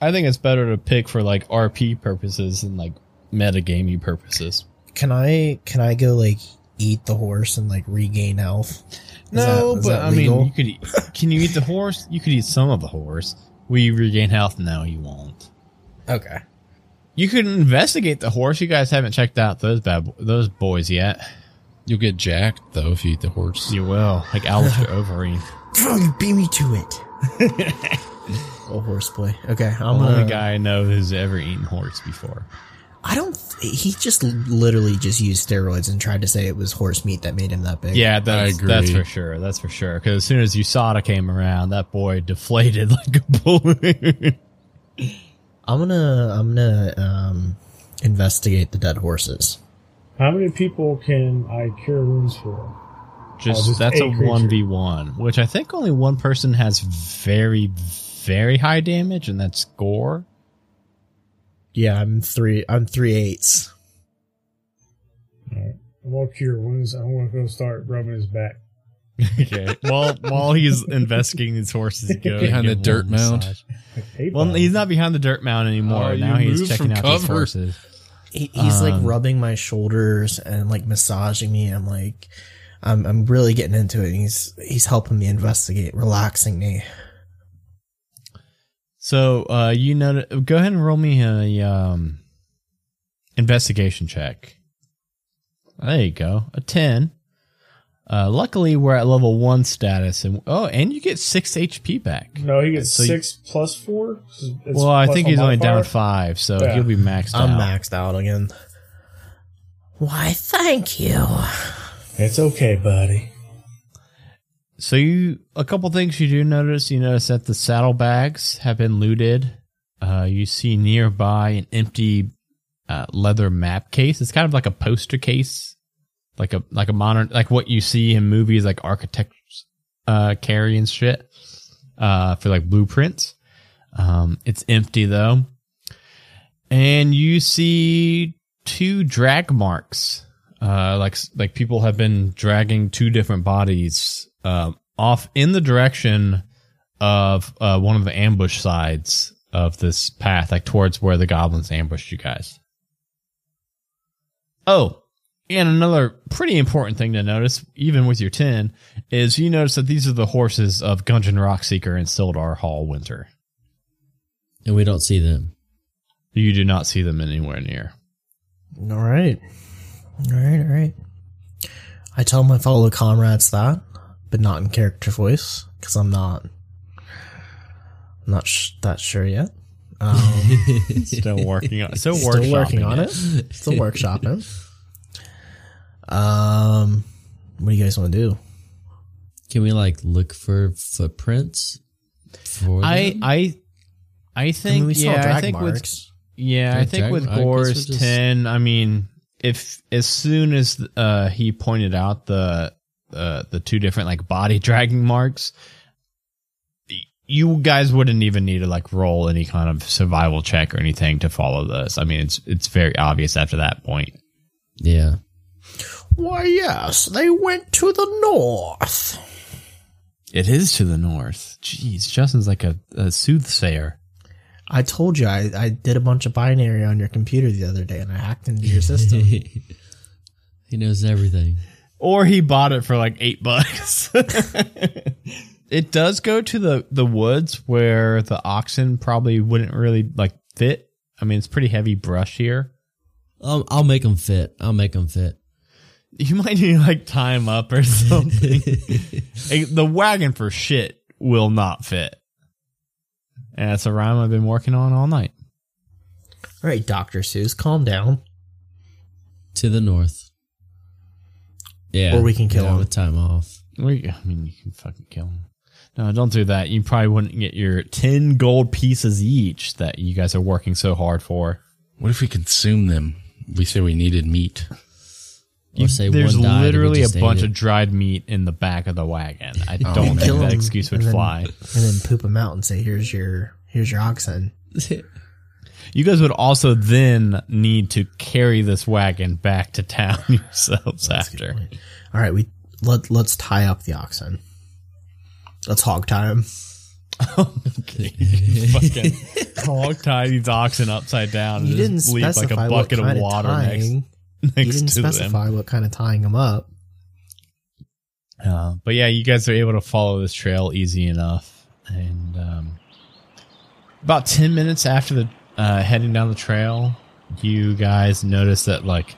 I think it's better to pick for like RP purposes and like metagaming purposes. Can I can I go like eat the horse and like regain health? Is No, that- is but I mean, you could. Eat, can you eat the horse? You could eat some of the horse. Will you regain health? No, you won't. Okay. You could investigate the horse. You guys haven't checked out those bad bo- those boys yet. You'll get jacked though if you eat the horse. You will, like Alistair Overeem. Come beat me to it. oh, horse boy. Okay, I'm the only gonna. guy I know who's ever eaten horse before. I don't. He just literally just used steroids and tried to say it was horse meat that made him that big. Yeah, that's, agree. that's for sure. That's for sure. Because as soon as USADA came around, that boy deflated like a balloon. I'm gonna. I'm gonna um investigate the dead horses. How many people can I cure wounds for? Just, Oh, just that's a a one v one, which I think only one person has very, very high damage, and that's Gore. Yeah, I'm three. I'm three eights. Alright. I'm gonna cure wounds. I'm gonna go start rubbing his back. Okay. while while he's investigating these horses, go Behind the dirt mound. massage. Hey, Well, he's not behind the dirt mound anymore. Oh, now he's checking from out these horses. He, he's Um, like rubbing my shoulders and like massaging me. I'm like, I'm I'm really getting into it. And he's he's helping me investigate, relaxing me. So, uh, you know, go ahead and roll me a um, investigation check. There you go, a ten. Uh, luckily, we're at level one status, and oh, and you get six HP back. No, he gets So you- six plus four. It's well, I think he's only down five, so Yeah. he'll be maxed out. I'm out. maxed out again. Why, thank you. It's okay, buddy. So you, a couple things you do notice. You notice that the saddlebags have been looted. Uh, you see nearby an empty uh, leather map case. It's kind of like a poster case, like a like a modern like what you see in movies like architects uh, carry and shit uh, for like blueprints. Um, it's empty though, and you see two drag marks. Uh, like like people have been dragging two different bodies um, off in the direction of uh, one of the ambush sides of this path, like towards where the goblins ambushed you guys. Oh, and another pretty important thing to notice, even with your 10, is you notice that these are the horses of Gundren Rockseeker and Sildar Hallwinter. And we don't see them. You do not see them anywhere near. All right. All right, all right. I tell my fellow comrades that, but not in character voice, because I'm not, I'm not sh- that sure yet. Um, Still working on still, still working on it. Still workshopping. Um, what do you guys want to do? Can we like look for footprints? For I them? I I think we saw yeah, I drag think with marks. Yeah, I Yeah, think Dragon- with I guess we'll Gore's just- ten, I mean, if as soon as uh he pointed out the uh the two different like body dragging marks, you guys wouldn't even need to like roll any kind of survival check or anything to follow this. I mean, it's it's very obvious after that point. yeah. Why, yes, they went to the north. It is to the north. Jeez, Justin's like a, a soothsayer. I told you I, I did a bunch of binary on your computer the other day and I hacked into your system. he knows everything. or he bought it for like eight bucks. it does go to the the woods where the oxen probably wouldn't really like fit. I mean, it's pretty heavy brush here. Um, I'll make them fit. I'll make them fit. You might need to like tie him up or something. The wagon for shit will not fit. And that's a rhyme I've been working on all night. All right, Dr. Seuss, calm down. To the north. Yeah. Or we can kill yeah, him. with time off. We, I mean, you can fucking kill him. No, don't do that. You probably wouldn't get your 10 gold pieces each that you guys are working so hard for. What if we consume them? We said we needed meat. You- say there's died literally a bunch of dried meat in the back of the wagon. I oh, don't Kill think that excuse would and then- fly. And then poop them out and say, here's your, here's your oxen. You guys would also then need to carry this wagon back to town yourselves after. All right, we let let's tie up the oxen. Let's hog tie him. Fucking hog tie these oxen upside down and You didn't just leave like a bucket of water next, You didn't to them. specify what kind of tying them up. Uh, but yeah, you guys are able to follow this trail easy enough. And um, about 10 minutes after the uh, heading down the trail, you guys notice that like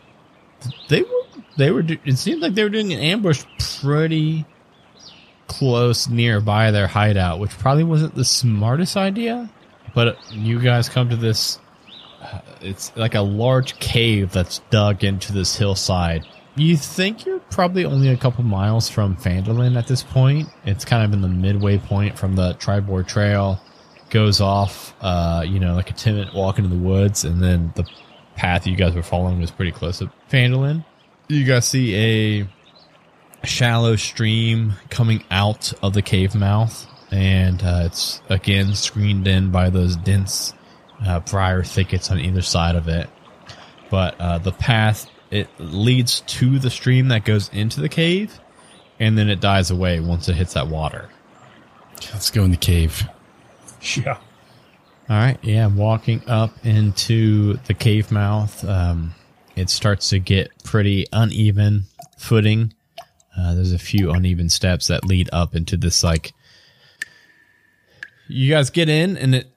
they were they were it seemed like they were doing an ambush pretty close nearby their hideout, which probably wasn't the smartest idea. But you guys come to this it's like a large cave that's dug into this hillside. You think you're probably only a couple miles from Phandalin at this point. It's kind of in the midway point from the Triboar Trail. Goes off, uh, you know, like a 10 minute walk into the woods, and then the path you guys were following was pretty close to Phandalin. You guys see a shallow stream coming out of the cave mouth, and uh, it's again screened in by those dense uh, briar thickets on either side of it. But uh, the path it leads to the stream that goes into the cave, and then it dies away once it hits that water. Let's go in the cave. Yeah. All right, yeah, I'm walking up into the cave mouth, um, it starts to get pretty uneven footing. Uh, there's a few uneven steps that lead up into this like. You guys get in, and it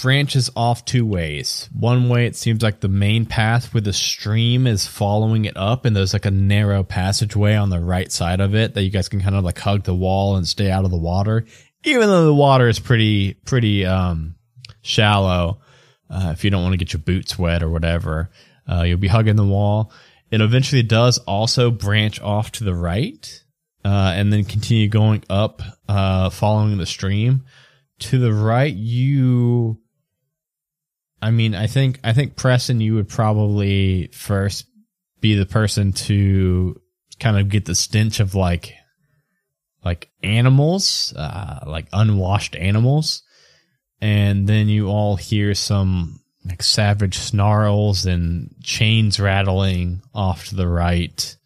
branches off two ways. One way, it seems like the main path with the stream is following it up, and there's like a narrow passageway on the right side of it that you guys can kind of like hug the wall and stay out of the water. Even though the water is pretty, pretty, um, shallow, uh, if you don't want to get your boots wet or whatever, uh, you'll be hugging the wall. It eventually does also branch off to the right, uh, and then continue going up, uh, following the stream to the right, you. I mean, I think I think Preston, you would probably first be the person to kind of get the stench of like, like animals, uh, like unwashed animals, and then you all hear some like savage snarls and chains rattling off to the right,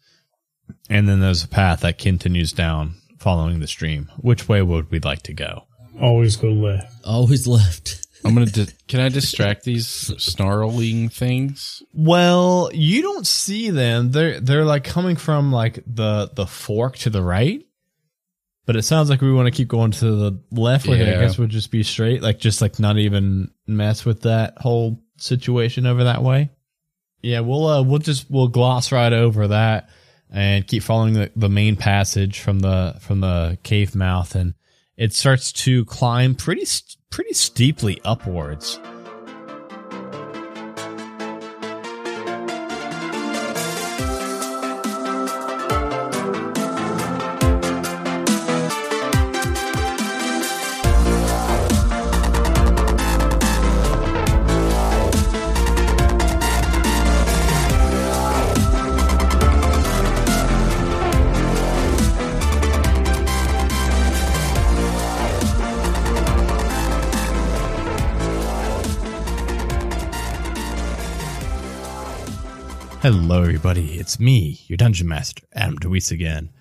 and then there's a path that continues down following the stream. Which way would we like to go? Always go left. Always left. I'm gonna. Di- can I distract these snarling things? Well, you don't see them. They're they're like coming from like the the fork to the right. But it sounds like we want to keep going to the left. Like I Yeah. guess would just be straight, like just like not even mess with that whole situation over that way. Yeah, we'll uh, we'll just we'll gloss right over that and keep following the, the main passage from the from the cave mouth, and it starts to climb pretty pretty steeply upwards. Hello, everybody. It's me, your dungeon master, Adam DeWeese again.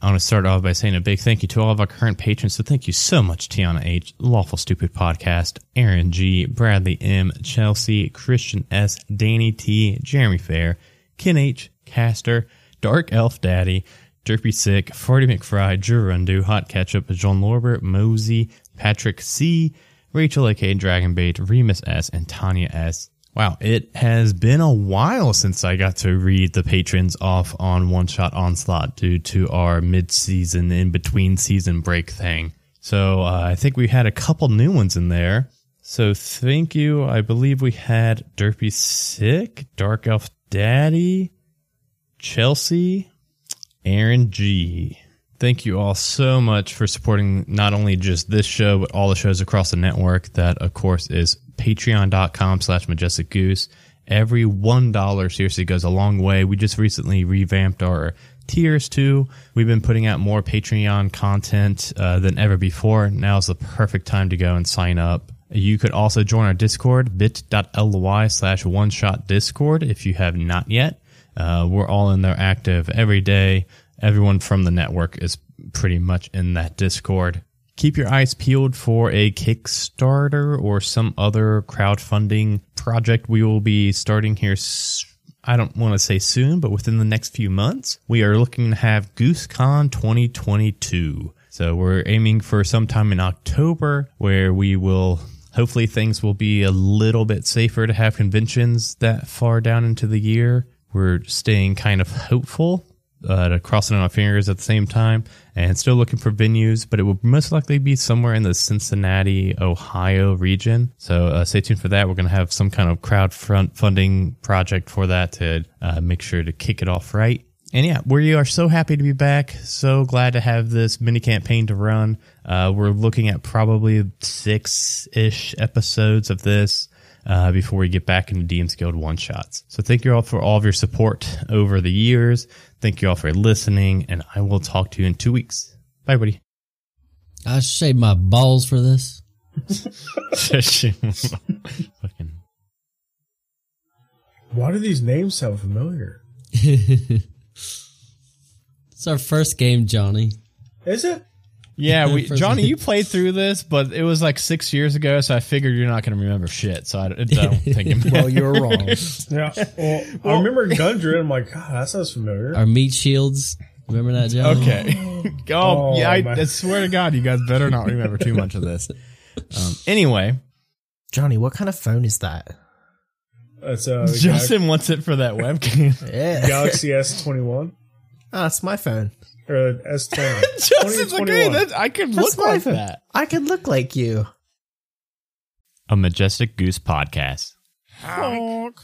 I want to start off by saying a big thank you to all of our current patrons. So thank you so much, Tiana H, Lawful Stupid Podcast, Aaron G, Bradley M, Chelsea, Christian S, Danny T, Jeremy Fair, Ken H, Caster, Dark Elf Daddy, Derpy Sick, Forty McFry, Drew Hot Ketchup, John Lorber, Mosey, Patrick C, Rachel aka Dragonbait, Remus S, and Tanya S. Wow, it has been a while since I got to read the patrons off on One Shot Onslaught due to our mid-season, in between season break thing. So uh, I think we had a couple new ones in there. So thank you. I believe we had Derpy Sick, Dark Elf Daddy, Chelsea, Aaron G. Thank you all so much for supporting not only just this show, but all the shows across the network. That, of course, is patreon.com slash majestic goose. Every $1 seriously goes a long way. We just recently revamped our tiers too. We've been putting out more Patreon content uh, than ever before. Now's the perfect time to go and sign up. You could also join our Discord, bit.ly slash one shot Discord if you have not yet. Uh, we're all in there active every day. Everyone from the network is pretty much in that Discord. Keep your eyes peeled for a Kickstarter or some other crowdfunding project we will be starting here. I don't want to say soon, but within the next few months, we are looking to have GooseCon 2022. So we're aiming for sometime in October where we will hopefully things will be a little bit safer to have conventions that far down into the year. We're staying kind of hopeful, uh, crossing our fingers at the same time, and still looking for venues, but it will most likely be somewhere in the Cincinnati, Ohio region. So uh, stay tuned for that. We're going to have some kind of crowd funding project for that to uh, make sure to kick it off right. And yeah, we are so happy to be back. So glad to have this mini campaign to run. Uh, we're looking at probably six ish episodes of this uh, before we get back into DM Guild one shots. So thank you all for all of your support over the years. Thank you all for listening, and I will talk to you in two weeks. Bye, buddy. I shaved my balls for this. Fucking. Why do these names sound familiar? It's our first game, Johnny. Is it? Yeah, we, Johnny, you played through this, but it was like six years ago, so I figured you're not going to remember shit. So I, I don't think it Well, you're wrong. Yeah. Well, I remember Gundren. I'm like, God, that sounds familiar. Our meat shields. Remember that, John? Okay. oh, Oh, yeah, I. I swear to God, you guys better not remember too much of this. Um, anyway, Johnny, what kind of phone is that? That's uh, the Justin wants it for that webcam. Yeah. Galaxy S21 Oh, that's my phone. Or S10. Justin's like, hey, that, I could That's look like that. I could look like you. A Majestic Goose podcast. Honk.